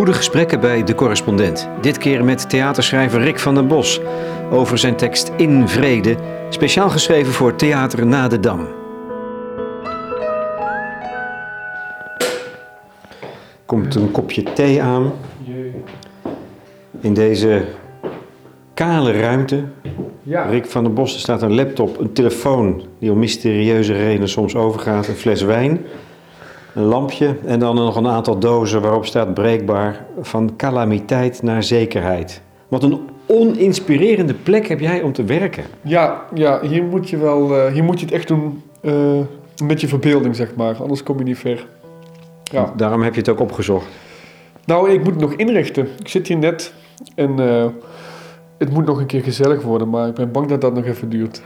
Goede gesprekken bij De Correspondent. Dit keer met theaterschrijver Rick van den Bos over zijn tekst In Vrede, speciaal geschreven voor Theater na de Dam. Komt een kopje thee aan in deze kale ruimte. Ja. Rick van den Bos, er staat een laptop, een telefoon die om mysterieuze redenen soms overgaat, een fles wijn, een lampje en dan nog een aantal dozen waarop staat breekbaar van calamiteit naar zekerheid. Wat een oninspirerende plek heb jij om te werken. Ja, ja hier, moet je wel, eh, hier moet je het echt doen eh, met je verbeelding, zeg maar. Anders kom je niet ver. Ja. Daarom heb je het ook opgezocht. Nou, ik moet het nog inrichten. Ik zit hier net en eh, het moet nog een keer gezellig worden, maar ik ben bang dat dat nog even duurt.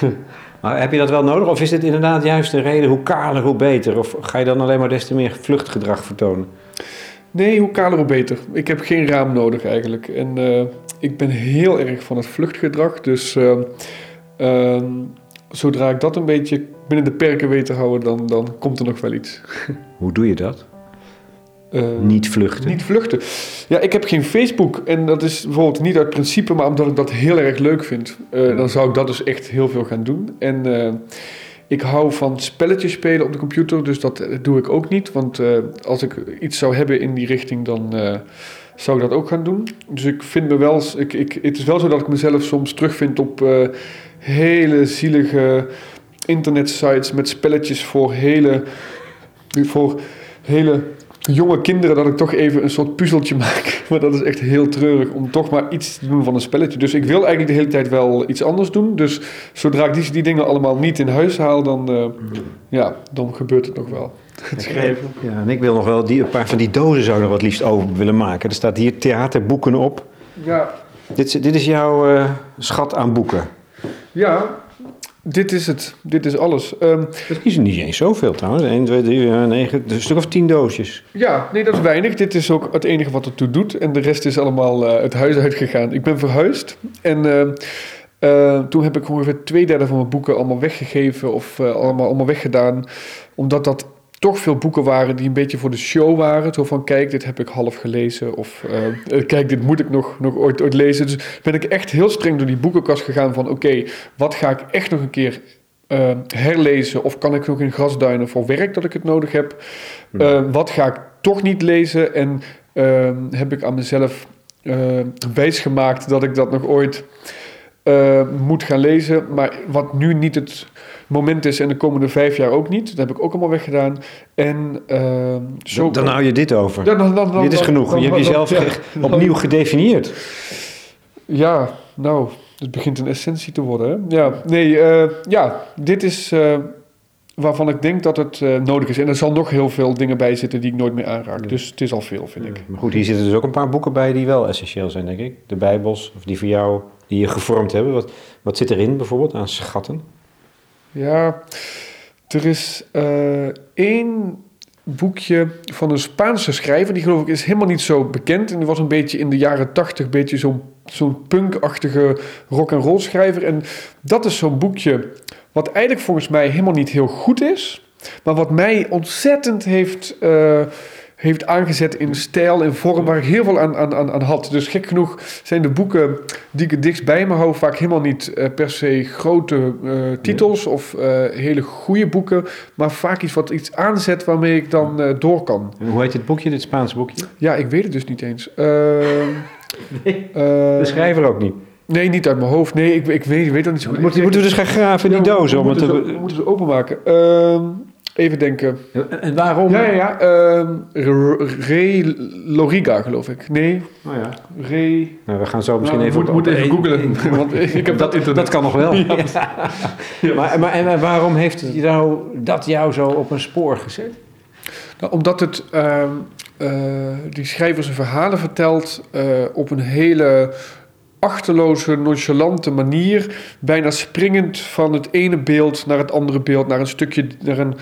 Maar heb je dat wel nodig of is dit inderdaad juist de reden hoe kaler hoe beter? Of ga je dan alleen maar des te meer vluchtgedrag vertonen? Nee, hoe kaler hoe beter. Ik heb geen raam nodig eigenlijk. En eh, ik ben heel erg van het vluchtgedrag. Dus eh, ehm, zodra ik dat een beetje binnen de perken weet te houden, dan, dan komt er nog wel iets. Hoe doe je dat? Eh, Niet vluchten. Niet vluchten. Ja, ik heb geen Facebook. En dat is bijvoorbeeld niet uit principe, maar omdat ik dat heel erg leuk vind. Eh, dan zou ik dat dus echt heel veel gaan doen. En eh, ik hou van spelletjes spelen op de computer. Dus dat eh, doe ik ook niet. Want als ik iets zou hebben in die richting, dan zou ik dat ook gaan doen. Dus ik vind me wel... Ik, ik, het is wel zo dat ik mezelf soms terugvind op hele zielige internetsites met spelletjes voor hele... Voor hele jonge kinderen dat ik toch even een soort puzzeltje maak. Maar dat is echt heel treurig om toch maar iets te doen van een spelletje. Dus ik wil eigenlijk de hele tijd wel iets anders doen. Dus zodra ik die, die dingen allemaal niet in huis haal, dan, eh, ja, dan gebeurt het nog wel. Het schrijven. Ja, en ik wil nog wel die, een paar van die dozen zou ik nog wat liefst open willen maken. Er staat hier theaterboeken op. Ja, Dit, is- dit is jouw eh, schat aan boeken. ja, dit is het. Dit is alles. Ehm, Dat is niet eens zoveel trouwens. 1, 2, 3, 4, 9, een stuk of 10 doosjes. Ja, nee, dat is weinig. Dit is ook het enige wat ertoe doet. En de rest is allemaal eh, het huis uitgegaan. Ik ben verhuisd. En eh, eh, toen heb ik ongeveer twee derde van mijn boeken allemaal weggegeven. Of allemaal, allemaal weggedaan. Omdat dat toch veel boeken waren die een beetje voor de show waren. Zo van, kijk, dit heb ik half gelezen. Of eh, eh, kijk, dit moet ik nog, nog ooit, ooit lezen. Dus ben ik echt heel streng door die boekenkast gegaan van... Oké, wat ga ik echt nog een keer eh, herlezen? Of kan ik nog in grasduinen voor werk dat ik het nodig heb? Eh, wat ga ik toch niet lezen? En heb ik aan mezelf wijsgemaakt dat ik dat nog ooit eh, moet gaan lezen. Maar wat nu niet het moment is en de komende vijf jaar ook niet. Dat heb ik ook allemaal weggedaan. En ehm, zo... Dan, hou je dit over. Dan- dan- dan- dan- dit is genoeg. je hebt jezelf ja. opnieuw gedefinieerd. Ja, nou, het begint een essentie te worden. Hè? Ja, nee, eh, ja, dit is eh, waarvan ik denk dat het eh, nodig is. En er zal nog heel veel dingen bij zitten die ik nooit meer aanraak. Dus het is al veel, vind ik. Maar goed, hier zitten dus ook een paar boeken bij die wel essentieel zijn, denk ik. De Bijbels, of die voor jou, die je gevormd hebben. Wat, wat zit erin bijvoorbeeld aan schatten? Ja, er is eh, één boekje van een Spaanse schrijver. Die geloof ik is helemaal niet zo bekend. En die was een beetje in de jaren tachtig, een beetje zo'n punkachtige rock-and-roll schrijver. En dat is zo'n boekje wat eigenlijk volgens mij helemaal niet heel goed is. Maar wat mij ontzettend heeft, eh, heeft aangezet in stijl en vorm waar ik heel veel aan, aan, aan, aan had. Dus gek genoeg zijn de boeken die ik het dichtst bij me hou vaak helemaal niet eh, per se grote eh, titels of eh, hele goede boeken. Maar vaak iets wat iets aanzet waarmee ik dan door kan. En hoe heet dit boekje, dit Spaanse boekje? Ja, ik weet het dus niet eens. Ehm, eh, De schrijver ook niet. nee, niet uit mijn hoofd. Nee, ik, ik weet, ik weet dat niet zo goed. Moeten, moeten we dus gaan graven in die Ja, dozen? we Om het moeten, te... ze, we moeten ze openmaken. Even denken. En waarom? Ja, ja, ja. ehm, Re Re Loriga, geloof ik. Nee, Oh, ja. Re... Nou, we gaan zo misschien Nou, even... moet, moet even googlen, want ik heb dat, internet. Dat kan nog wel. Maar, maar en waarom heeft het jou, dat jou zo op een spoor gezet? Nou, omdat het, ehm, eh, die schrijver zijn verhalen vertelt eh, op een hele achterloze, nonchalante manier. Bijna springend van het ene beeld naar het andere beeld, naar een stukje, naar een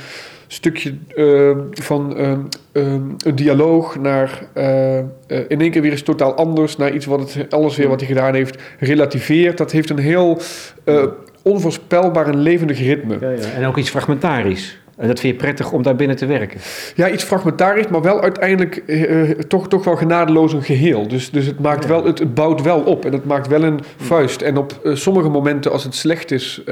stukje eh, van ehm, ehm, een dialoog, naar eh, eh, in één keer weer iets totaal anders, naar iets wat het alles weer wat hij gedaan heeft relativeert. Dat heeft een heel eh, onvoorspelbaar en levendig ritme. Ja, ja. En ook iets fragmentarisch. En dat vind je prettig om daar binnen te werken? Ja, iets fragmentarisch, maar wel uiteindelijk eh, eh, toch, toch wel genadeloos een geheel. Dus, dus het, maakt wel, het, het bouwt wel op en het maakt wel een vuist. En op eh, sommige momenten, als het slecht is,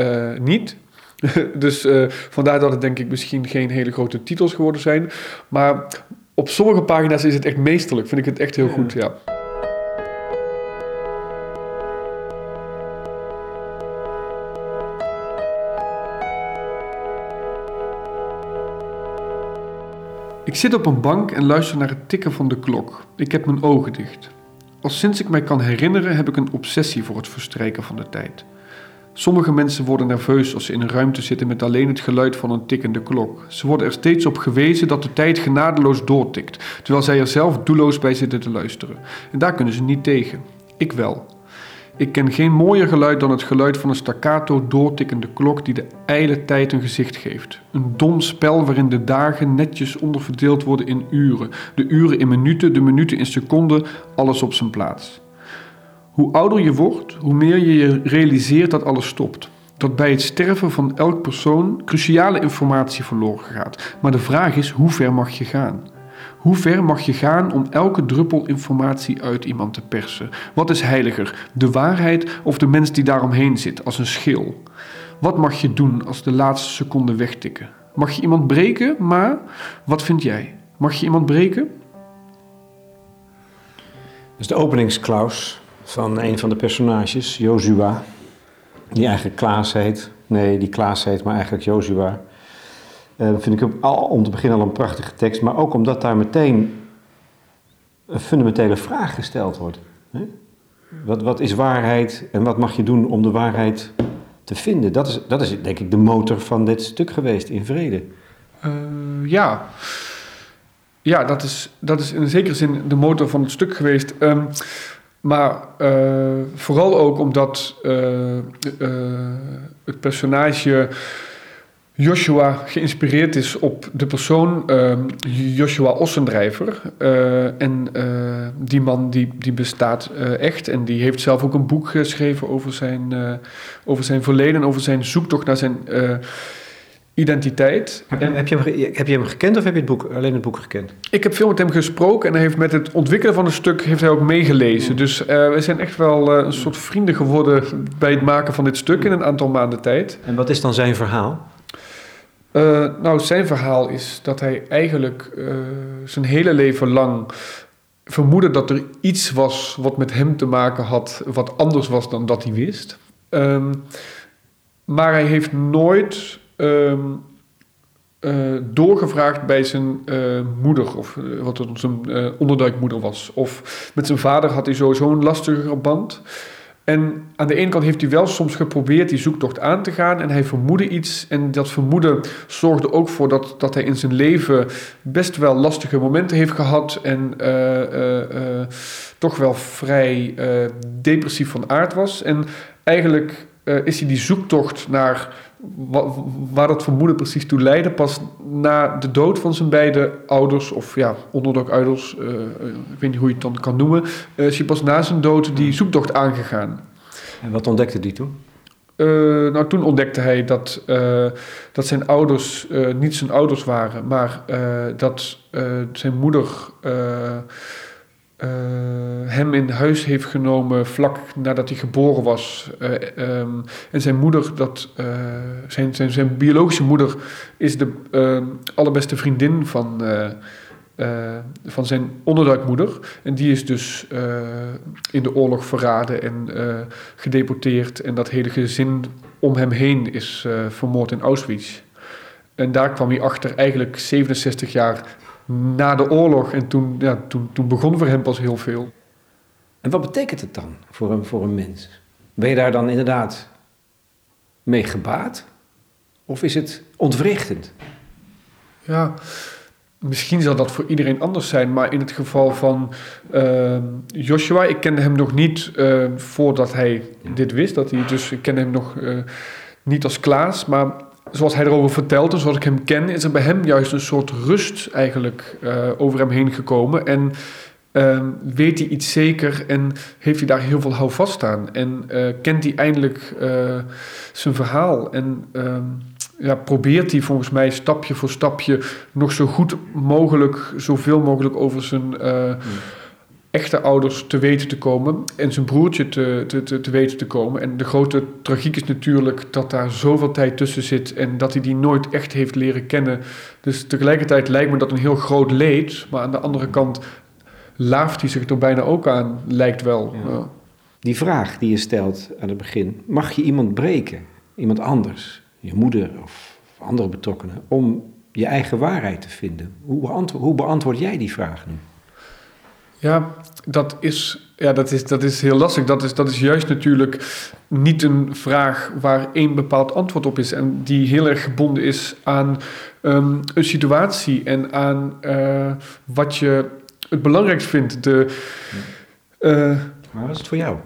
niet. dus vandaar dat het denk ik misschien geen hele grote titels geworden zijn. Maar op sommige pagina's is het echt meesterlijk. Vind ik het echt heel Ja. goed, ja. Ik zit op een bank en luister naar het tikken van de klok. Ik heb mijn ogen dicht. Al sinds ik mij kan herinneren heb ik een obsessie voor het verstrijken van de tijd. Sommige mensen worden nerveus als ze in een ruimte zitten met alleen het geluid van een tikkende klok. Ze worden er steeds op gewezen dat de tijd genadeloos doortikt, terwijl zij er zelf doelloos bij zitten te luisteren. En daar kunnen ze niet tegen. Ik wel. Ik ken geen mooier geluid dan het geluid van een staccato doortikkende klok die de ijle tijd een gezicht geeft. Een dom spel waarin de dagen netjes onderverdeeld worden in uren, de uren in minuten, de minuten in seconden, alles op zijn plaats. Hoe ouder je wordt, hoe meer je je realiseert dat alles stopt. Dat bij het sterven van elk persoon cruciale informatie verloren gaat. Maar de vraag is, hoe ver mag je gaan? Hoe ver mag je gaan om elke druppel informatie uit iemand te persen? Wat is heiliger, de waarheid of de mens die daaromheen zit, als een schil? Wat mag je doen als de laatste seconden wegtikken? Mag je iemand breken, maar wat vind jij? Mag je iemand breken? Dat is de openingsklaus van een van de personages, Joshua. Die eigenlijk Klaas heet. Nee, die Klaas heet, maar eigenlijk Joshua. Dat vind ik al, om te beginnen al een prachtige tekst. Maar ook omdat daar meteen een fundamentele vraag gesteld wordt. Hè? Wat, wat is waarheid en wat mag je doen om de waarheid te vinden? Dat is, dat is denk ik de motor van dit stuk geweest in vrede. Eh, ja. Ja, dat is, dat is in zekere zin de motor van het stuk geweest. Ehm, maar eh, vooral ook omdat het personage Joshua geïnspireerd is op de persoon ehm, Joshua Ossendrijver. Eh, en eh, die man die, die bestaat eh, echt. En die heeft zelf ook een boek geschreven over zijn, over zijn verleden, over zijn zoektocht naar zijn identiteit. Heb je, heb, je hem, heb je hem gekend of heb je het boek, alleen het boek gekend? Ik heb veel met hem gesproken en hij heeft met het ontwikkelen van het stuk heeft hij ook meegelezen. Dus eh, we zijn echt wel een soort vrienden geworden bij het maken van dit stuk in een aantal maanden tijd. En wat is dan zijn verhaal? Eh, nou, zijn verhaal is dat hij eigenlijk eh, zijn hele leven lang vermoedde dat er iets was wat met hem te maken had, wat anders was dan dat hij wist. Ehm, maar hij heeft nooit ehm, eh, doorgevraagd bij zijn moeder, of eh, wat zijn onderduikmoeder was. Of met zijn vader had hij sowieso een lastiger band. En aan de ene kant heeft hij wel soms geprobeerd die zoektocht aan te gaan en hij vermoedde iets. En dat vermoeden zorgde ook voor dat, dat hij in zijn leven best wel lastige momenten heeft gehad. En eh, eh, eh, toch wel vrij depressief van aard was. En eigenlijk is hij die zoektocht naar waar dat vermoeden precies toe leidde, pas na de dood van zijn beide ouders, of ja, onderduikouders, eh, eh, ik weet niet hoe je het dan kan noemen, eh, is hij pas na zijn dood die zoektocht aangegaan. En wat ontdekte die toen? Nou, toen ontdekte hij dat, dat zijn ouders niet zijn ouders waren, maar dat zijn moeder eh, hem in huis heeft genomen vlak nadat hij geboren was. Eh, ehm, en zijn moeder, dat, eh, zijn, zijn, zijn biologische moeder, is de eh, allerbeste vriendin van, van zijn onderduikmoeder. En die is dus in de oorlog verraden en gedeporteerd. En dat hele gezin om hem heen is vermoord in Auschwitz. En daar kwam hij achter eigenlijk 67 jaar na de oorlog. En toen, ja, toen, toen begon voor hem pas heel veel. En wat betekent het dan voor een, voor een mens? Ben je daar dan inderdaad mee gebaat? Of is het ontwrichtend? Ja, misschien zal dat voor iedereen anders zijn, maar in het geval van eh, Joshua, ik kende hem nog niet eh, voordat hij dit wist. Dat hij, dus ik kende hem nog eh, niet als Klaas, maar zoals hij erover vertelt en zoals ik hem ken, is er bij hem juist een soort rust eigenlijk eh, over hem heen gekomen. En eh, weet hij iets zeker en heeft hij daar heel veel houvast aan. En eh, kent hij eindelijk eh, zijn verhaal. En ehm, ja, probeert hij volgens mij stapje voor stapje nog zo goed mogelijk, zoveel mogelijk over zijn uh, echte ouders te weten te komen en zijn broertje te, te, te, te, weten te komen. En de grote tragiek is natuurlijk dat daar zoveel tijd tussen zit en dat hij die nooit echt heeft leren kennen. Dus tegelijkertijd lijkt me dat een heel groot leed, maar aan de andere kant laaft hij zich er bijna ook aan, lijkt wel. Ja. Die vraag die je stelt aan het begin, mag je iemand breken? Iemand anders, je moeder of andere betrokkenen, om je eigen waarheid te vinden. Hoe beantwoord, hoe beantwoord jij die vraag nu? Ja, dat is, ja dat, is, dat is heel lastig. Dat is, dat is juist natuurlijk niet een vraag waar één bepaald antwoord op is. En die heel erg gebonden is aan ehm, een situatie en aan uh, wat je het belangrijkst vindt. De, uh, maar wat is het voor jou?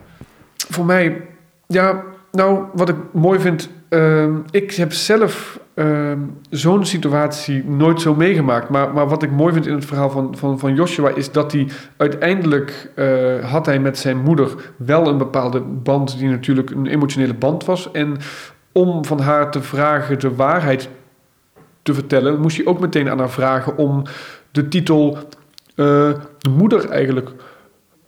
Voor mij, ja, nou, wat ik mooi vind. Uh, ik heb zelf uh, zo'n situatie nooit zo meegemaakt. Maar, maar wat ik mooi vind in het verhaal van, van, van Joshua is dat hij uiteindelijk uh, had hij met zijn moeder wel een bepaalde band die natuurlijk een emotionele band was. En om van haar te vragen de waarheid te vertellen, moest hij ook meteen aan haar vragen om de titel uh, moeder eigenlijk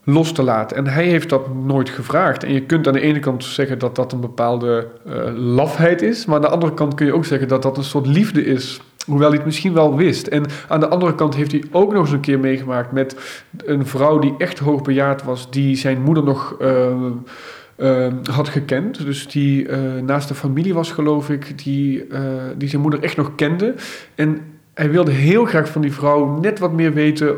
los te laten. En hij heeft dat nooit gevraagd. En je kunt aan de ene kant zeggen dat dat een bepaalde uh, lafheid is, maar aan de andere kant kun je ook zeggen dat dat een soort liefde is. Hoewel hij het misschien wel wist. En aan de andere kant heeft hij ook nog eens een keer meegemaakt met een vrouw die echt hoogbejaard was, die zijn moeder nog. Uh, uh, had gekend. Dus die naast de familie was, geloof ik, die, die zijn moeder echt nog kende. En hij wilde heel graag van die vrouw net wat meer weten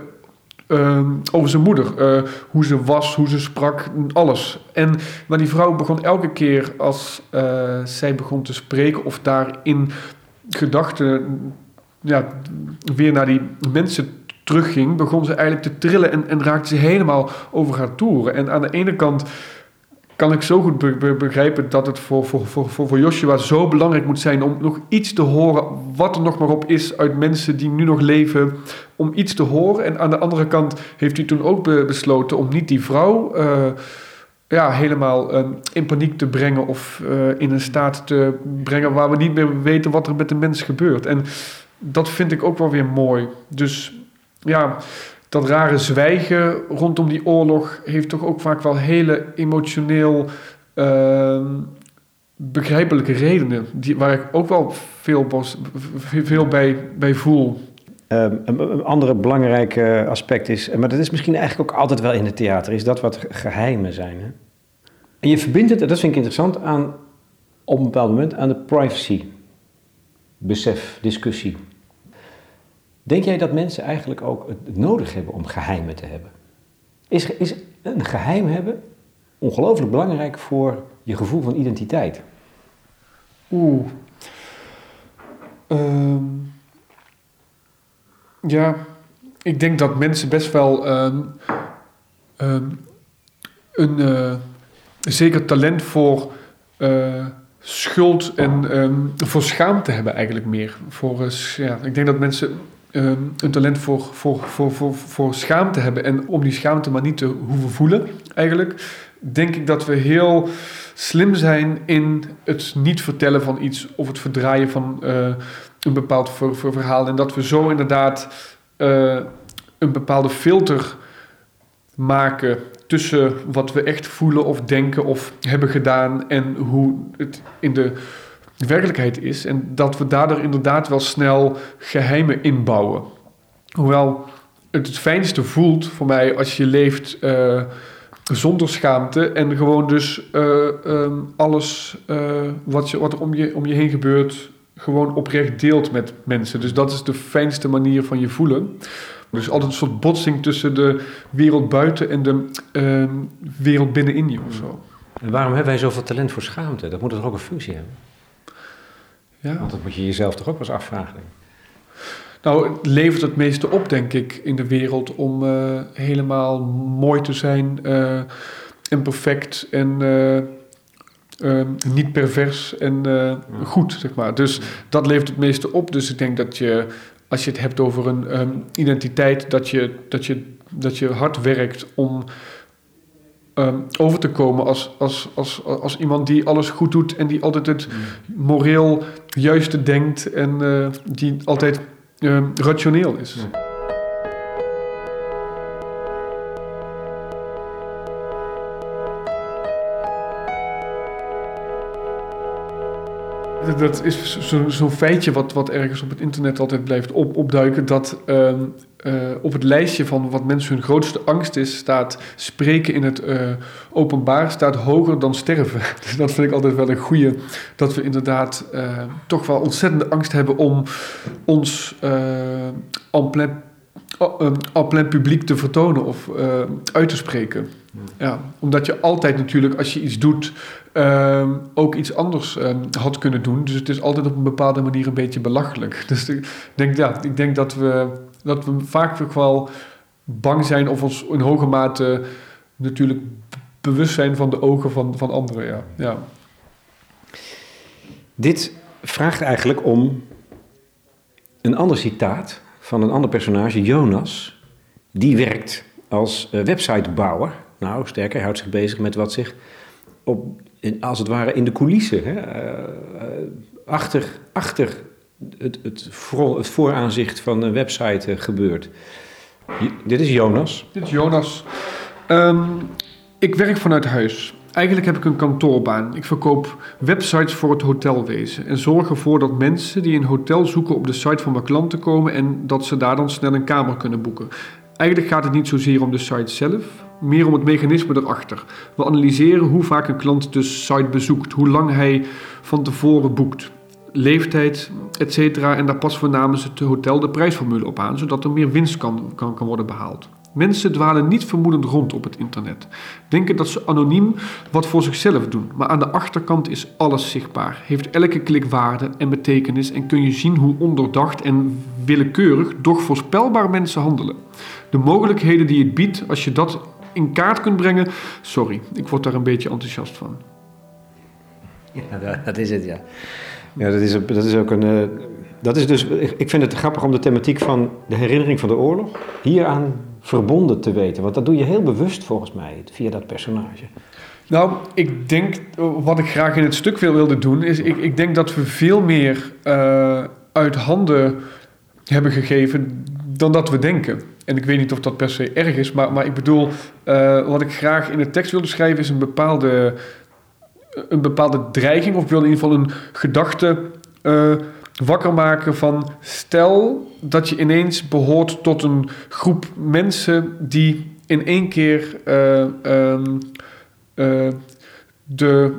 uh, over zijn moeder. Uh, hoe ze was, hoe ze sprak, alles. En, maar die vrouw begon elke keer als uh, zij begon te spreken of daar in gedachten ja, weer naar die mensen terugging, begon ze eigenlijk te trillen en, en raakte ze helemaal over haar toeren. En aan de ene kant kan ik zo goed begrijpen dat het voor, voor, voor, voor Joshua zo belangrijk moet zijn om nog iets te horen, wat er nog maar op is uit mensen die nu nog leven, om iets te horen. En aan de andere kant heeft hij toen ook besloten om niet die vrouw uh, ja, helemaal uh, in paniek te brengen of uh, in een staat te brengen waar we niet meer weten wat er met de mens gebeurt. En dat vind ik ook wel weer mooi. Dus ja, dat rare zwijgen rondom die oorlog heeft toch ook vaak wel hele emotioneel uh, begrijpelijke redenen. Die, waar ik ook wel veel, veel bij, bij voel. Um, een, andere belangrijke aspect is, maar dat is misschien eigenlijk ook altijd wel in het theater, is dat wat geheimen zijn. Hè? En je verbindt het, en dat vind ik interessant, aan op een bepaald moment aan de privacy, besef, discussie. Denk jij dat mensen eigenlijk ook het nodig hebben om geheimen te hebben? Is, is een geheim hebben ongelooflijk belangrijk voor je gevoel van identiteit? Oeh. Um, ja, ik denk dat mensen best wel um, um, een uh, zeker talent voor uh, schuld en voor schaamte hebben eigenlijk meer. Voor, uh, ja, ik denk dat mensen um, een talent voor, voor, voor, voor, voor schaamte hebben. En om die schaamte maar niet te hoeven voelen, eigenlijk, denk ik dat we heel slim zijn in het niet vertellen van iets of het verdraaien van uh, een bepaald ver, ver, verhaal. En dat we zo inderdaad uh, een bepaalde filter maken tussen wat we echt voelen of denken of hebben gedaan en hoe het in de de werkelijkheid is. En dat we daardoor inderdaad wel snel geheimen inbouwen. Hoewel het het fijnste voelt voor mij als je leeft uh, zonder schaamte en gewoon dus uh, um, alles uh, wat, je, wat er om je, om je heen gebeurt gewoon oprecht deelt met mensen. Dus dat is de fijnste manier van je voelen. Dus altijd een soort botsing tussen de wereld buiten en de ehm, wereld binnenin je of zo. En waarom hebben wij zoveel talent voor schaamte? Dat moet toch ook een functie hebben? Ja. Want dat moet je jezelf toch ook wel eens afvragen. Nou, het levert het meeste op, denk ik, in de wereld om uh, helemaal mooi te zijn uh, en perfect en uh, niet pervers en ja. goed, zeg maar. Dus dat levert het meeste op. Dus ik denk dat je, als je het hebt over een um, identiteit, dat je, dat, je, dat je hard werkt om ehm, over te komen als, als, als, als iemand die alles goed doet en die altijd het moreel juiste denkt en eh, die altijd ehm, rationeel is. Dat is zo'n zo feitje wat, wat ergens op het internet altijd blijft op, opduiken. Dat eh, op het lijstje van wat mensen hun grootste angst is, staat spreken in het uh, openbaar staat hoger dan sterven. Dus dat vind ik altijd wel een goede. Dat we inderdaad uh, toch wel ontzettende angst hebben om ons en plein, en publiek te vertonen of uit te spreken. Ja, omdat je altijd natuurlijk, als je iets doet, ook iets anders had kunnen doen. Dus het is altijd op een bepaalde manier een beetje belachelijk. Dus ik denk, ja, ik denk dat, we, dat we vaak wel bang zijn of ons in hoge mate natuurlijk bewust zijn van de ogen van, van anderen. Ja. ja. Dit vraagt eigenlijk om een ander citaat van een ander personage, Jonas. Die werkt als uh, websitebouwer. Nou, sterker, houdt zich bezig met wat zich op als het ware in de coulissen, hè, uh, achter, achter het, het, voor, het vooraanzicht van een website uh, gebeurt. dit is Jonas. Dit is Jonas. Um, ik werk vanuit huis. Eigenlijk heb ik een kantoorbaan. Ik verkoop websites voor het hotelwezen en zorg ervoor dat mensen die een hotel zoeken op de site van mijn klanten komen en dat ze daar dan snel een kamer kunnen boeken. Eigenlijk gaat het niet zozeer om de site zelf, meer om het mechanisme erachter. We analyseren hoe vaak een klant de site bezoekt, hoe lang hij van tevoren boekt, leeftijd, etc. En daar passen we namens het hotel de prijsformule op aan, zodat er meer winst kan, kan, kan worden behaald. Mensen dwalen niet vermoedend rond op het internet. Denken dat ze anoniem wat voor zichzelf doen, maar aan de achterkant is alles zichtbaar. Heeft elke klik waarde en betekenis en kun je zien hoe onderdacht en willekeurig, doch voorspelbaar mensen handelen. De mogelijkheden die het biedt als je dat in kaart kunt brengen. Sorry, ik word daar een beetje enthousiast van. Ja, dat is het, ja. Ja, dat is, dat is ook een. Uh, dat is dus, ik vind het grappig om de thematiek van de herinnering van de oorlog hieraan verbonden te weten. Want dat doe je heel bewust volgens mij via dat personage. Nou, ik denk, wat ik graag in het stuk wilde doen, is ik, ik denk dat we veel meer uh, uit handen hebben gegeven dan dat we denken. En ik weet niet of dat per se erg is, maar, maar ik bedoel, uh, wat ik graag in de tekst wilde schrijven is een bepaalde, een bepaalde dreiging, of ik wil in ieder geval een gedachte uh, wakker maken van stel dat je ineens behoort tot een groep mensen die in één keer uh, um, de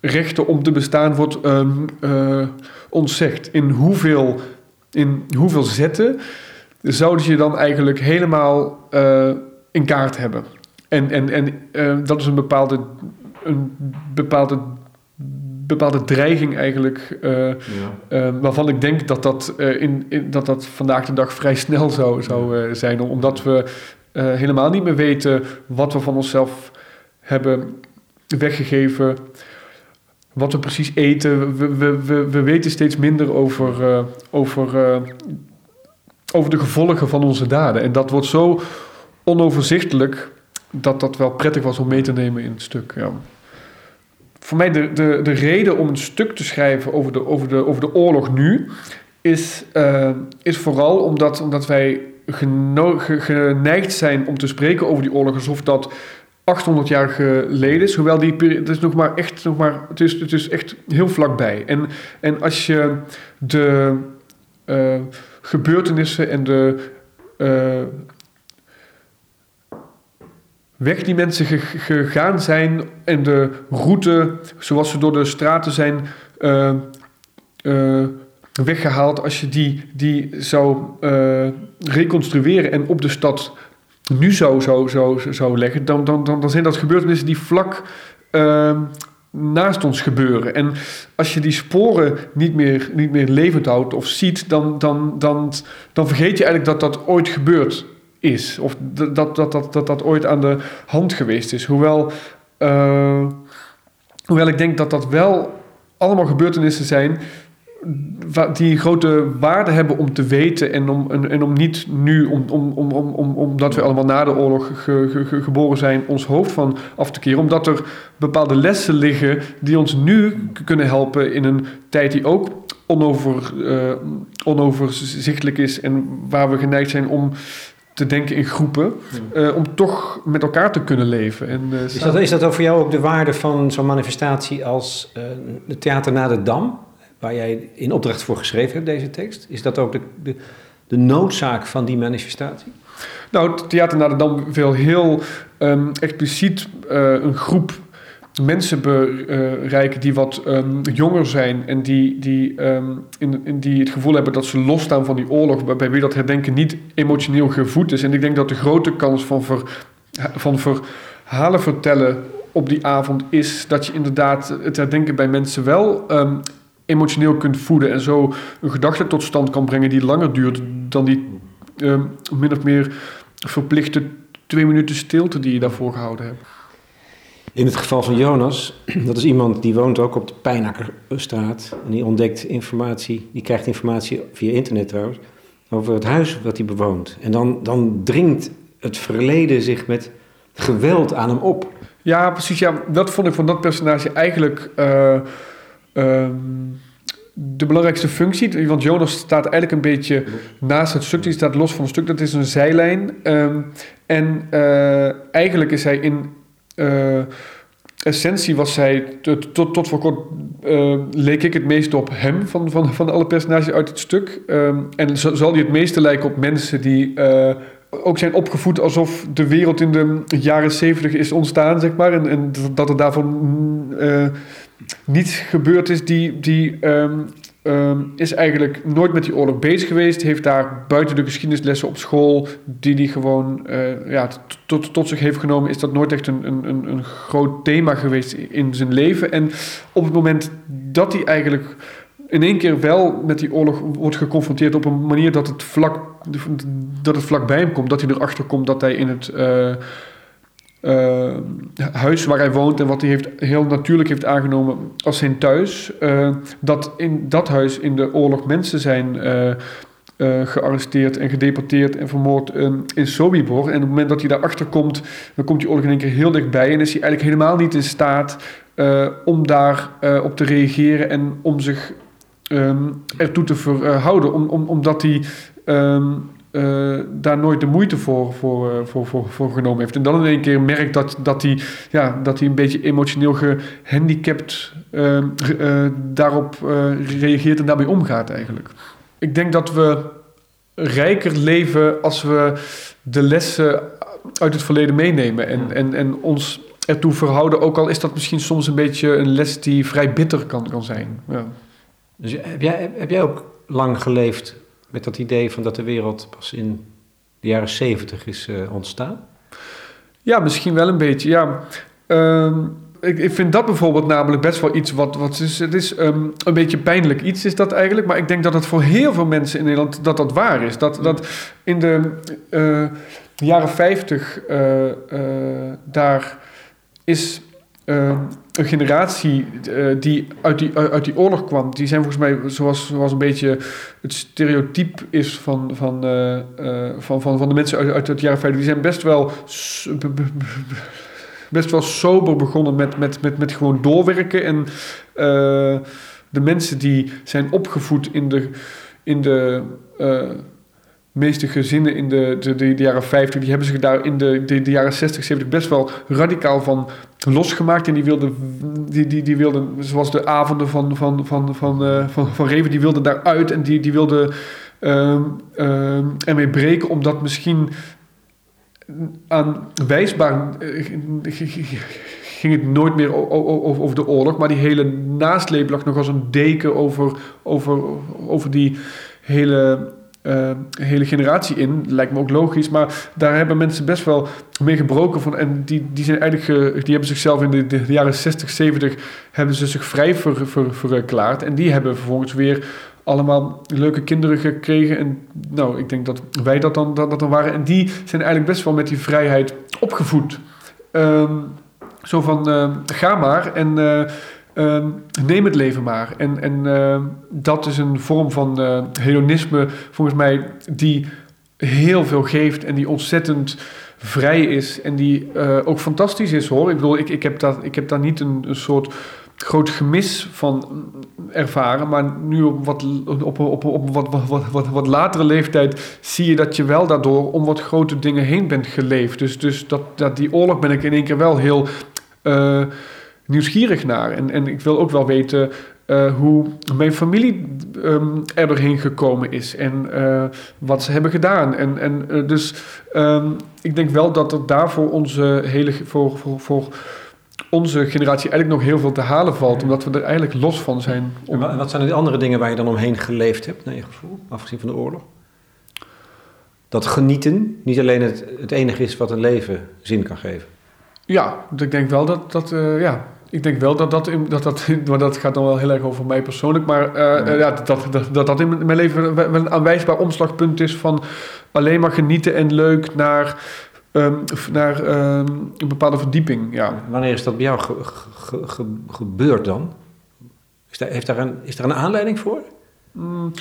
rechten om te bestaan wordt um, ontzegd. In hoeveel, in hoeveel zetten zouden je dan eigenlijk helemaal in kaart hebben. En, en, en dat is een bepaalde, een bepaalde, bepaalde dreiging eigenlijk, uh, ja. waarvan ik denk dat dat, in, in, dat dat vandaag de dag vrij snel zou, zou zijn. Omdat we helemaal niet meer weten wat we van onszelf hebben weggegeven wat we precies eten. We, we, we, we weten steeds minder over, uh, over uh, over de gevolgen van onze daden. En dat wordt zo onoverzichtelijk dat dat wel prettig was om mee te nemen in het stuk. Ja. Voor mij de, de, de reden om een stuk te schrijven over de, over de, over de oorlog nu is, uh, is vooral omdat, omdat wij geneigd zijn om te spreken over die oorlog alsof dat 800 jaar geleden is. Hoewel die periode, is nog maar echt, nog maar, het is, het is echt heel vlakbij. En, en als je de, uh, gebeurtenissen en de uh, weg die mensen gegaan zijn en de route zoals ze door de straten zijn uh, uh, weggehaald, als je die, die zou reconstrueren en op de stad nu zou, zou, zou, zou leggen, dan, dan, dan, dan zijn dat gebeurtenissen die vlak naast ons gebeuren. En als je die sporen niet meer, niet meer levend houdt of ziet, dan, dan, dan, dan vergeet je eigenlijk dat dat ooit gebeurd is. Of dat dat, dat, dat, dat ooit aan de hand geweest is. Hoewel, uh, hoewel ik denk dat dat wel allemaal gebeurtenissen zijn die grote waarde hebben om te weten en om, en, en om niet nu, om, om, om, om, omdat we allemaal na de oorlog ge, ge, geboren zijn, ons hoofd van af te keren. Omdat er bepaalde lessen liggen die ons nu kunnen helpen in een tijd die ook onover, uh, onoverzichtelijk is en waar we geneigd zijn om te denken in groepen, uh, om toch met elkaar te kunnen leven. En, uh, is, dat, is dat voor jou ook de waarde van zo'n manifestatie als uh, het Theater na de Dam, waar jij in opdracht voor geschreven hebt, deze tekst? Is dat ook de, de, de noodzaak van die manifestatie? Nou, het Theater na de Dam wil heel um, expliciet een groep mensen bereiken die wat um, jonger zijn en die, die, um, in, in die het gevoel hebben dat ze losstaan van die oorlog, waarbij wie dat herdenken niet emotioneel gevoed is. En ik denk dat de grote kans van, ver, van verhalen vertellen op die avond is dat je inderdaad het herdenken bij mensen wel um, emotioneel kunt voeden en zo een gedachte tot stand kan brengen die langer duurt dan die min of meer verplichte twee minuten stilte die je daarvoor gehouden hebt. In het geval van Jonas, dat is iemand die woont ook op de Pijnakkerstraat. En die ontdekt informatie, die krijgt informatie via internet trouwens, over het huis wat hij bewoont. En dan, dan dringt het verleden zich met geweld aan hem op. Ja, precies. Ja, dat vond ik van dat personage eigenlijk uh, uh, de belangrijkste functie. Want Jonas staat eigenlijk een beetje naast het stuk. Die staat los van het stuk. Dat is een zijlijn. Um, en uh, eigenlijk is hij in essentie was zij, tot, tot, voor kort uh, leek ik het meest op hem van, van, van alle personages uit het stuk. Um, en zal hij het meeste lijken op mensen die uh, ook zijn opgevoed alsof de wereld in de jaren zeventig is ontstaan, zeg maar. En, en dat er daarvan niets gebeurd is die, die um, um, is eigenlijk nooit met die oorlog bezig geweest. Heeft daar buiten de geschiedenislessen op school, die hij gewoon uh, ja, tot, zich heeft genomen, is dat nooit echt een, een, een groot thema geweest in zijn leven. En op het moment dat hij eigenlijk in één keer wel met die oorlog wordt geconfronteerd op een manier dat het vlak, dat het vlak bij hem komt, dat hij erachter komt dat hij in het. Uh, uh, huis waar hij woont en wat hij heeft, heel natuurlijk heeft aangenomen als zijn thuis. Uh, dat in dat huis in de oorlog mensen zijn uh, gearresteerd en gedeporteerd en vermoord in Sobibor. En op het moment dat hij daarachter komt, dan komt die oorlog in één keer heel dichtbij en is hij eigenlijk helemaal niet in staat om daar op te reageren en om zich um, ertoe te verhouden. Om, om, omdat hij. Um, uh, daar nooit de moeite voor, voor, uh, voor, voor, voor, genomen heeft. En dan in één keer merkt dat, dat, hij, ja, dat hij een beetje emotioneel gehandicapt uh, daarop reageert en daarmee omgaat eigenlijk. Ik denk dat we rijker leven als we de lessen uit het verleden meenemen en, en, en ons ertoe verhouden, ook al is dat misschien soms een beetje een les die vrij bitter kan, kan zijn. Ja. Dus heb jij, heb jij ook lang geleefd met dat idee van dat de wereld pas in de jaren zeventig is uh, ontstaan? Ja, misschien wel een beetje, ja. Um, ik, ik, vind dat bijvoorbeeld namelijk best wel iets wat... wat is, het is um, een beetje pijnlijk iets is dat eigenlijk. Maar ik denk dat het voor heel veel mensen in Nederland dat dat waar is. Dat, dat in de uh, jaren 50 uh, uh, daar is uh, een generatie uh, die, uit die uit die oorlog kwam, die zijn volgens mij zoals, zoals een beetje het stereotype is van, van, uh, van, van, van de mensen uit, uit het jaren 50. Die zijn best wel, best wel sober begonnen met, met, met, met gewoon doorwerken. En de mensen die zijn opgevoed in de, in de meeste gezinnen in de, de, de, jaren 50, die hebben zich daar in de, de, de jaren 60, 70 best wel radicaal van losgemaakt. En die wilden, die, die, die wilden zoals de avonden van, van, van, van, uh, van, van Reven, die wilden daaruit en die, die wilden uh, uh, ermee breken, omdat misschien aan wijsbaar eh, ging het nooit meer over de oorlog, maar die hele nasleep lag nog als een deken over, over, over die hele uh, hele generatie in. Lijkt me ook logisch. Maar daar hebben mensen best wel mee gebroken van. En die, die zijn eigenlijk. die hebben zichzelf in de, jaren 60, 70. hebben ze zich vrij ver, ver, verklaard. En die hebben vervolgens weer allemaal leuke kinderen gekregen. En nou, ik denk dat wij dat dan, dat, dat dan waren. En die zijn eigenlijk best wel met die vrijheid opgevoed. Um, zo van, uh, ga maar. En uh, ehm, neem het leven maar. En, en ehm, dat is een vorm van uh, hedonisme, volgens mij, die heel veel geeft en die ontzettend vrij is en die uh, ook fantastisch is hoor. Ik bedoel, ik, ik, heb, daar, ik heb daar niet een, soort groot gemis van ervaren. Maar nu op wat, op, op, op wat, wat, wat, wat, latere leeftijd zie je dat je wel daardoor om wat grote dingen heen bent geleefd. Dus, dus dat, dat die oorlog ben ik in één keer wel heel uh, nieuwsgierig naar. En, en ik wil ook wel weten uh, hoe mijn familie um, er doorheen gekomen is en uh, wat ze hebben gedaan. En, en uh, dus um, ik denk wel dat er daarvoor onze hele voor, voor, voor onze generatie eigenlijk nog heel veel te halen valt, omdat we er eigenlijk los van zijn. Om... En wat zijn de andere dingen waar je dan omheen geleefd hebt, naar je gevoel, afgezien van de oorlog? Dat genieten niet alleen het, het enige is wat een leven zin kan geven. Ja, ik denk wel dat dat, uh, ja, ik denk wel dat dat, dat, dat, maar dat gaat dan wel heel erg over mij persoonlijk, maar uh, ja. ja. dat, dat, dat dat in mijn leven wel een aanwijsbaar omslagpunt is van alleen maar genieten en leuk naar Um, naar um, een bepaalde verdieping. Ja. Wanneer is dat bij jou ge, ge, ge, gebeurd dan? Is daar, heeft daar een, is daar een aanleiding voor? Mm,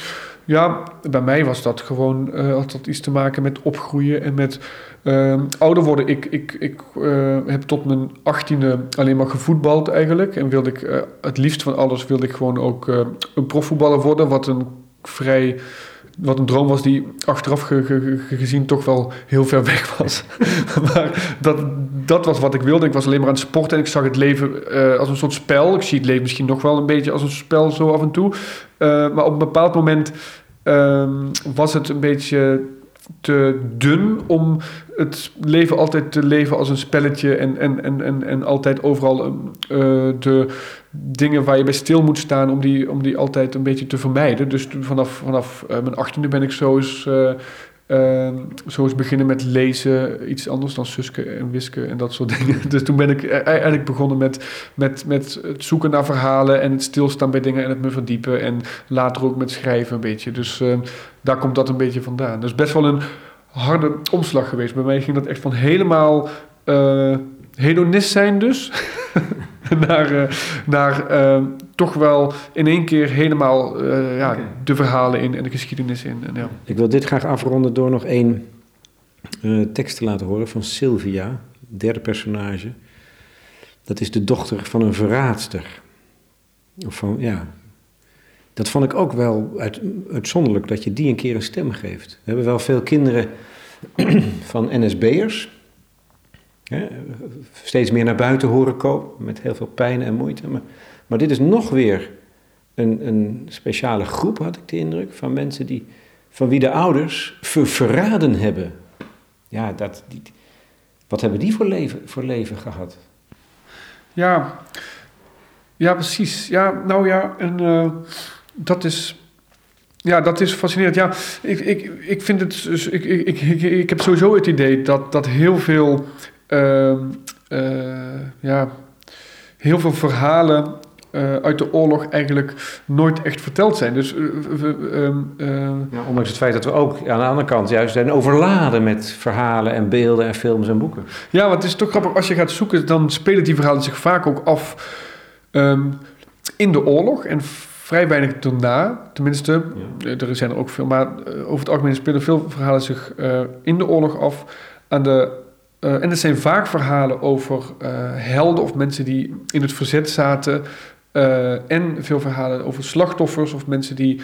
ja, bij mij was dat gewoon uh, had dat iets te maken met opgroeien en met uh, ouder worden. Ik, ik, ik uh, heb tot mijn achttiende alleen maar gevoetbald eigenlijk. En wilde ik uh, het liefst van alles wilde ik gewoon ook een profvoetballer worden, wat een vrij wat een droom was die achteraf ge, ge, gezien toch wel heel ver weg was. maar dat, dat was wat ik wilde. Ik was alleen maar aan het sporten en ik zag het leven uh, als een soort spel. Ik zie het leven misschien nog wel een beetje als een spel zo af en toe. Uh, maar op een bepaald moment uh, was het een beetje te dun om het leven altijd te leven als een spelletje en, en, en, en, en altijd overal uh, de dingen waar je bij stil moet staan om die, om die altijd een beetje te vermijden. Dus vanaf, vanaf uh, mijn achttiende ben ik zo eens, uh, zo eens beginnen met lezen, iets anders dan Suske en Wiske en dat soort dingen. Dus toen ben ik e-, eigenlijk begonnen met, met, met het zoeken naar verhalen en het stilstaan bij dingen en het me verdiepen en later ook met schrijven een beetje. Dus daar komt dat een beetje vandaan. Dus best wel een harde omslag geweest. Bij mij ging dat echt van helemaal uh, hedonist zijn dus. naar uh, naar uh, toch wel in één keer helemaal ja, okay. de verhalen in en de geschiedenis in. En, ja. Ik wil dit graag afronden door nog één tekst te laten horen van Sylvia, derde personage. Dat is de dochter van een verraadster. Of van, ja, dat vond ik ook wel uit, uitzonderlijk dat je die een keer een stem geeft. We hebben wel veel kinderen van NSB'ers. steeds meer naar buiten horen komen met heel veel pijn en moeite. Maar, maar dit is nog weer een, een, speciale groep, had ik de indruk, van mensen die, van wie de ouders ver, verraden hebben. Ja, dat, die, wat hebben die voor leven, voor leven gehad? Ja, ja, precies. Ja, nou ja, een. Uh dat is. Ja, dat is fascinerend. Ja, ik, ik, ik vind het. Dus, ik, ik, ik, ik heb sowieso het idee dat, dat heel veel. Uh, uh, ja, heel veel verhalen uh, uit de oorlog eigenlijk nooit echt verteld zijn. Dus, uh, ja, ondanks het feit dat we ook aan de andere kant juist zijn overladen met verhalen en beelden en films en boeken. Ja, want het is toch grappig, als je gaat zoeken, dan spelen die verhalen zich vaak ook af um, in de oorlog. En vrij weinig daarna. Tenminste, ja. er zijn er ook veel. Maar uh, over het algemeen spelen veel verhalen zich uh, in de oorlog af. Aan de, uh, en het zijn vaak verhalen over helden of mensen die in het verzet zaten. En veel verhalen over slachtoffers of mensen die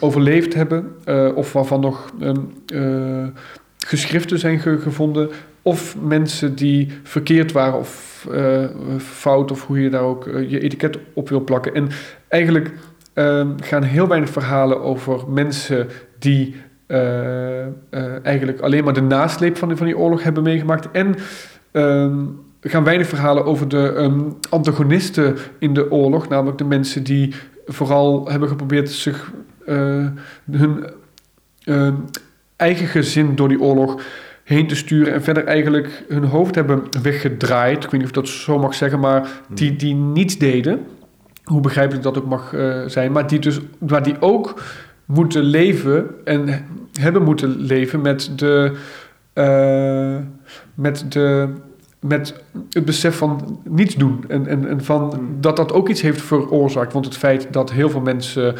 overleefd hebben. of waarvan nog geschriften zijn ge gevonden. Of mensen die verkeerd waren of fout, of hoe je daar ook je etiket op wil plakken. En eigenlijk uh, gaan heel weinig verhalen over mensen die eigenlijk alleen maar de nasleep van, van die oorlog hebben meegemaakt. En ehm, gaan weinig verhalen over de um, antagonisten in de oorlog, namelijk de mensen die vooral hebben geprobeerd zich hun eigen gezin door die oorlog heen te sturen en verder eigenlijk hun hoofd hebben weggedraaid. Ik weet niet of ik dat zo mag zeggen, maar die, die niets deden. Hoe begrijpelijk dat ook mag uh, zijn, maar die, dus, maar die ook moeten leven en hebben moeten leven met de, uh, met de met het besef van niets doen. En, en, en van Hmm. dat dat ook iets heeft veroorzaakt. Want het feit dat heel veel mensen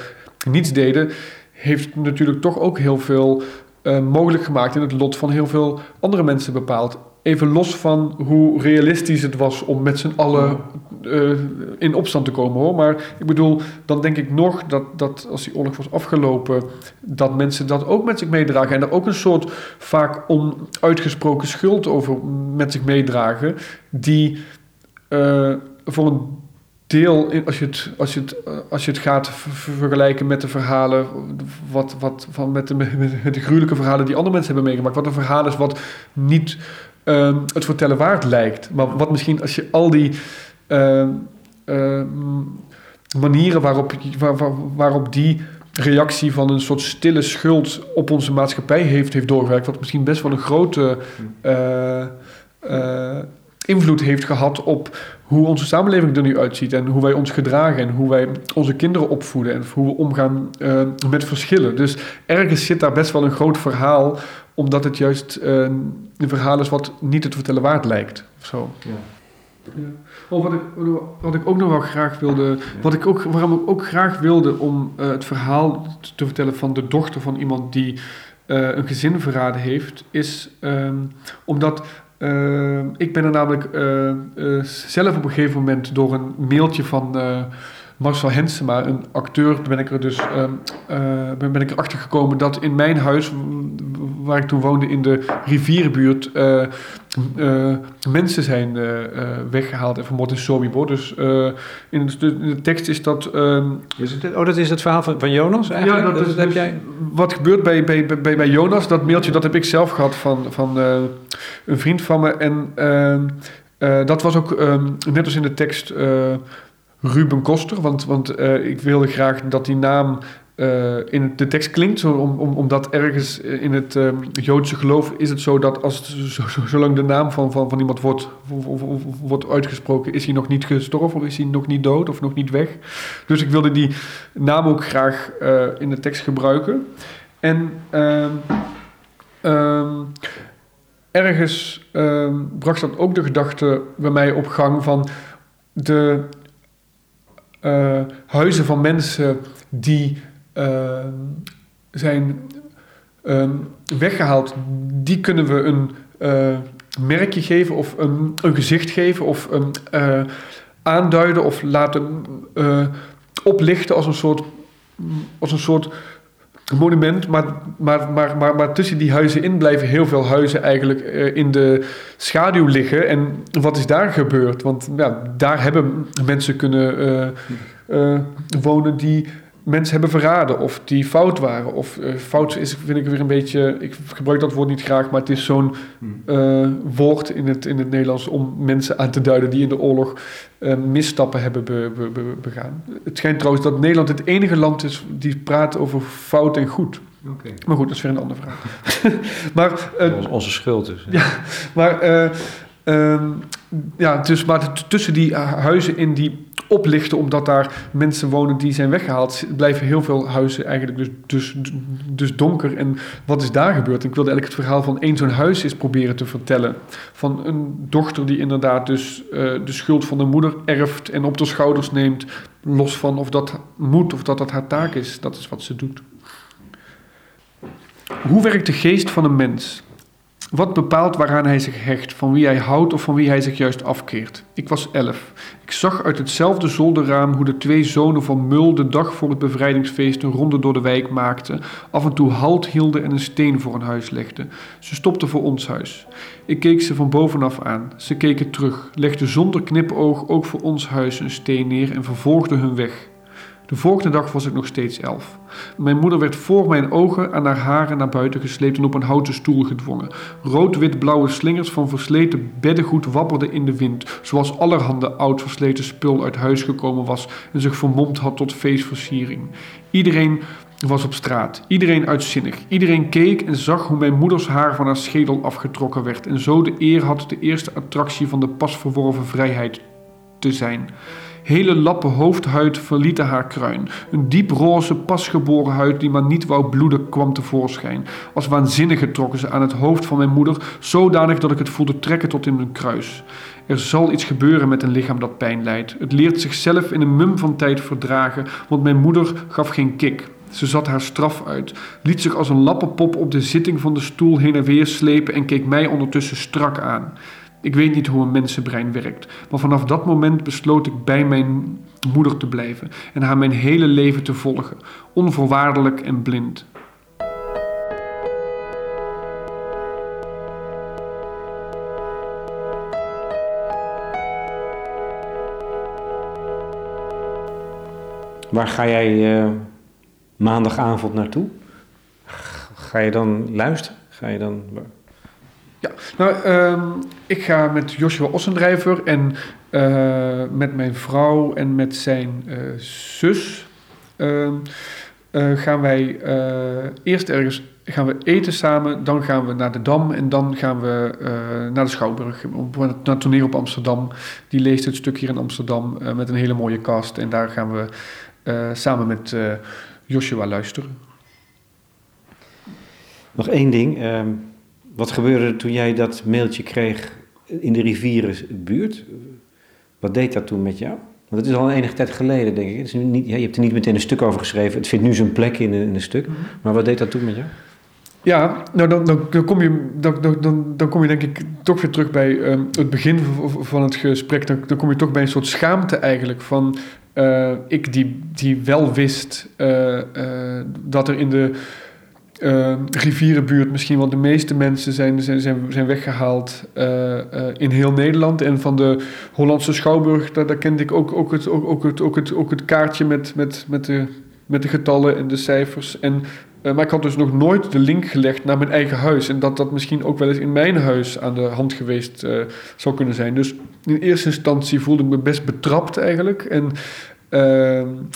niets deden, heeft natuurlijk toch ook heel veel eh, mogelijk gemaakt en het lot van heel veel andere mensen bepaald. Even los van hoe realistisch het was om met z'n allen eh, in opstand te komen hoor. Maar ik bedoel, dan denk ik nog dat, dat als die oorlog was afgelopen, dat mensen dat ook met zich meedragen. En er ook een soort vaak onuitgesproken schuld over met zich meedragen. Die eh, voor een deel, als je het, als je het, eh, als je het gaat ver- ver- vergelijken met de verhalen, wat, wat, van met, de, met de gruwelijke verhalen die andere mensen hebben meegemaakt, wat een verhaal is wat niet ehm, het vertellen waard lijkt, maar wat misschien als je al die manieren waarop, waar, waar- waarop die reactie van een soort stille schuld op onze maatschappij heeft, heeft doorgewerkt, wat misschien best wel een grote eh, eh, invloed heeft gehad op hoe onze samenleving er nu uitziet en hoe wij ons gedragen en hoe wij onze kinderen opvoeden en hoe we omgaan eh, met verschillen. Dus ergens zit daar best wel een groot verhaal, omdat het juist een verhaal is wat niet het vertellen waard lijkt. Of zo. Ja. Ja. Oh, wat, ik, wat ik ook nog wel graag wilde, wat ik ook, waarom ik ook graag wilde om eh, het verhaal te- te vertellen van de dochter van iemand die eh, een gezin verraden heeft, is ehm, omdat eh, ik ben er namelijk eh, zelf op een gegeven moment door een mailtje van Marcel Hensema, een acteur, ben ik er dus eh, ben, ben ik erachter gekomen dat in mijn huis, waar ik toen woonde in de rivierenbuurt, eh, eh, mensen zijn eh, eh, weggehaald en vermoord in Sobibor. Dus in, de, in de tekst is dat ehm, Is het, oh, dat is het verhaal van, van Jonas eigenlijk? ja, dat, heb dus jij... wat gebeurt bij, bij, bij, bij Jonas. Dat mailtje dat heb ik zelf gehad van, van een vriend van me. En ehm, eh, dat was ook, net als in de tekst, Ruben Koster. Want, want eh, ik wilde graag dat die naam eh, in de tekst klinkt. Zo, om, om, omdat ergens in het ehm, Joodse geloof is het zo dat als, zo, zo- zolang de naam van, van, van iemand wordt, wordt uitgesproken, is hij nog niet gestorven of is hij nog niet dood of nog niet weg. Dus ik wilde die naam ook graag eh, in de tekst gebruiken. En ehm, ehm, ergens bracht dat ook de gedachte bij mij op gang van de eh, huizen van mensen die ehm, zijn ehm, weggehaald, die kunnen we een eh, merkje geven of een, een gezicht geven of een, eh, aanduiden of laten eh, oplichten als een soort, als een soort monument. Maar, maar, maar, maar, maar tussen die huizen in blijven heel veel huizen eigenlijk eh, in de schaduw liggen. En wat is daar gebeurd? Want ja, daar hebben mensen kunnen eh, eh, wonen die mensen hebben verraden of die fout waren. Of eh, fout is, vind ik weer een beetje, ik gebruik dat woord niet graag, maar het is zo'n eh, woord in het, in het Nederlands om mensen aan te duiden die in de oorlog eh, misstappen hebben be- be- be- begaan. Het schijnt trouwens dat Nederland het enige land is die praat over fout en goed. Oké. Maar goed, dat is weer een andere vraag. maar Onze, onze schuld dus. maar, eh, ehm, ja, dus, maar tussen die huizen in die oplichten, omdat daar mensen wonen die zijn weggehaald, blijven heel veel huizen eigenlijk dus, dus, dus donker. En wat is daar gebeurd? Ik wilde eigenlijk het verhaal van één zo'n huis eens proberen te vertellen. Van een dochter die inderdaad dus eh, de schuld van de moeder erft en op de schouders neemt, los van of dat moet of dat dat haar taak is. Dat is wat ze doet. Hoe werkt de geest van een mens? Wat bepaalt waaraan hij zich hecht, van wie hij houdt of van wie hij zich juist afkeert? Ik was elf. Ik zag uit hetzelfde zolderraam hoe de twee zonen van Mul de dag voor het bevrijdingsfeest een ronde door de wijk maakten, af en toe halt hielden en een steen voor een huis legden. Ze stopten voor ons huis. Ik keek ze van bovenaf aan. Ze keken terug, legden zonder knipoog ook voor ons huis een steen neer en vervolgden hun weg. De volgende dag was ik nog steeds elf. Mijn moeder werd voor mijn ogen aan haar haren naar buiten gesleept en op een houten stoel gedwongen. Rood-wit-blauwe slingers van versleten beddengoed wapperden in de wind, zoals allerhande oud versleten spul uit huis gekomen was en zich vermomd had tot feestversiering. Iedereen was op straat, iedereen uitzinnig. Iedereen keek en zag hoe mijn moeders haar van haar schedel afgetrokken werd en zo de eer had de eerste attractie van de pas verworven vrijheid te zijn. Hele lappen hoofdhuid verlieten haar kruin. Een dieproze, pasgeboren huid die maar niet wou bloeden kwam tevoorschijn. Als waanzinnig trokken ze aan het hoofd van mijn moeder, zodanig dat ik het voelde trekken tot in mijn kruis. Er zal iets gebeuren met een lichaam dat pijn lijdt. Het leert zichzelf in een mum van tijd verdragen, want mijn moeder gaf geen kik. Ze zat haar straf uit, liet zich als een lappenpop op de zitting van de stoel heen en weer slepen en keek mij ondertussen strak aan. Ik weet niet hoe een mensenbrein werkt, maar vanaf dat moment besloot ik bij mijn moeder te blijven en haar mijn hele leven te volgen, onvoorwaardelijk en blind. Waar ga jij uh, maandagavond naartoe? Ga je dan luisteren? Ga je dan... Ja, nou, uh, ik ga met Joshua Ossendrijver en uh, met mijn vrouw en met zijn uh, zus ehm, gaan wij eerst ergens gaan we eten samen, dan gaan we naar de Dam en dan gaan we naar de Schouwburg, naar toneel op Amsterdam. Die leest het stuk hier in Amsterdam met een hele mooie cast en daar gaan we samen met Joshua luisteren. Nog één ding. Uh, wat gebeurde er toen jij dat mailtje kreeg in de rivierenbuurt? Wat deed dat toen met jou? Want het is al een enige tijd geleden, denk ik. Het is niet, ja, je hebt er niet meteen een stuk over geschreven. Het vindt nu zijn plek in, in een stuk. Mhm. Maar wat deed dat toen met jou? Ja, nou dan, dan, dan, kom je, dan, dan, dan kom je denk ik toch weer terug bij um, het begin van het gesprek. Dan, dan kom je toch bij een soort schaamte eigenlijk van uh, ik die, die wel wist uh, uh, dat er in de uh, rivierenbuurt misschien wel de meeste mensen zijn, zijn, zijn, weggehaald uh, uh, in heel Nederland. En van de Hollandse Schouwburg, daar, kende ik ook, ook, het, ook, ook, het, ook, het, ook het kaartje met, met, met, de, met de getallen en de cijfers. En, maar ik had dus nog nooit de link gelegd naar mijn eigen huis. En dat dat misschien ook wel eens in mijn huis aan de hand geweest zou kunnen zijn. Dus in eerste instantie voelde ik me best betrapt eigenlijk. En uh,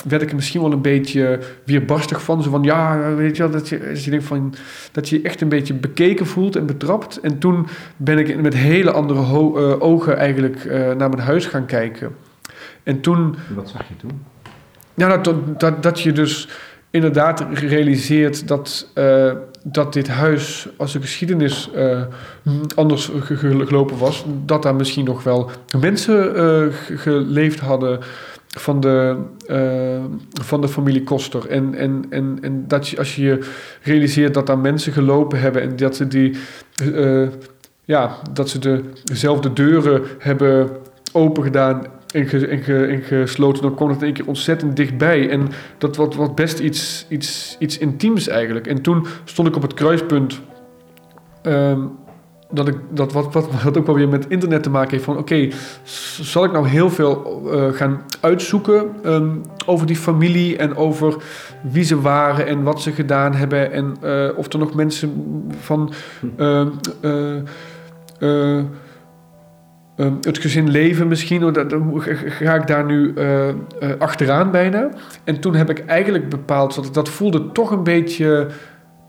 werd ik er misschien wel een beetje weerbarstig van. Zo van, ja, weet je wel, dat je, je van, dat je echt een beetje bekeken voelt en betrapt. En toen ben ik met hele andere uh, ogen eigenlijk uh, naar mijn huis gaan kijken. En toen... Wat zag je toen? Ja, dat, dat, dat je dus inderdaad realiseert dat, uh, dat dit huis, als de geschiedenis uh, anders gelopen was, dat daar misschien nog wel mensen uh, geleefd hadden van de, uh, van de familie Koster. En, en, en, en dat je, als je je realiseert dat daar mensen gelopen hebben en dat ze die, uh, ja, dat ze de, dezelfde deuren hebben opengedaan en, en, en gesloten, dan komt het in één keer ontzettend dichtbij. En dat was, was best iets, iets, iets intiems eigenlijk. En toen stond ik op het kruispunt. Um, dat, ik, dat wat, wat, wat ook wel weer met internet te maken heeft. Van oké, zal ik nou heel veel uh, gaan uitzoeken um, over die familie en over wie ze waren en wat ze gedaan hebben. En uh, of er nog mensen van uh, het gezin leven misschien. Dat, ga ik daar nu achteraan bijna. En toen heb ik eigenlijk bepaald, dat, dat voelde toch een beetje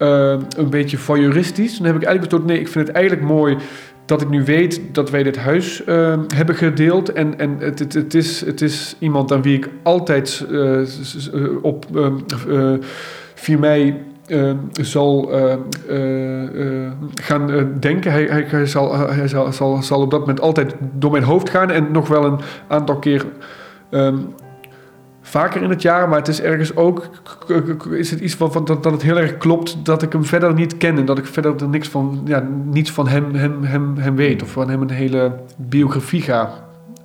uh, een beetje voyeuristisch. Dan heb ik eigenlijk besloten, nee, ik vind het eigenlijk mooi dat ik nu weet dat wij dit huis uh, hebben gedeeld. En, en het, het, het, is, het is iemand aan wie ik altijd uh, op 4 mei zal gaan denken. Hij, hij, hij, zal, hij zal, zal, zal op dat moment altijd door mijn hoofd gaan en nog wel een aantal keer um, vaker in het jaar, maar het is ergens ook is het iets wat, dat, dat het heel erg klopt dat ik hem verder niet ken en dat ik verder er niks van, ja, niets van hem, hem, hem, hem weet of van hem een hele biografie ga,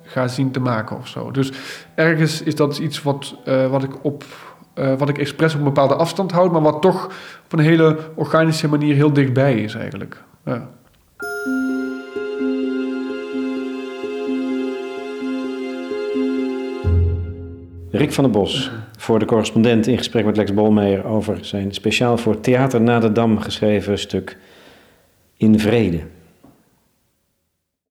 ga zien te maken of zo. Dus ergens is dat iets wat, uh, wat ik op uh, wat ik expres op een bepaalde afstand houd, maar wat toch op een hele organische manier heel dichtbij is eigenlijk. Ja. Rick van der Bos, voor de correspondent in gesprek met Lex Bolmeijer over zijn speciaal voor Theater na de Dam geschreven stuk In Vrede.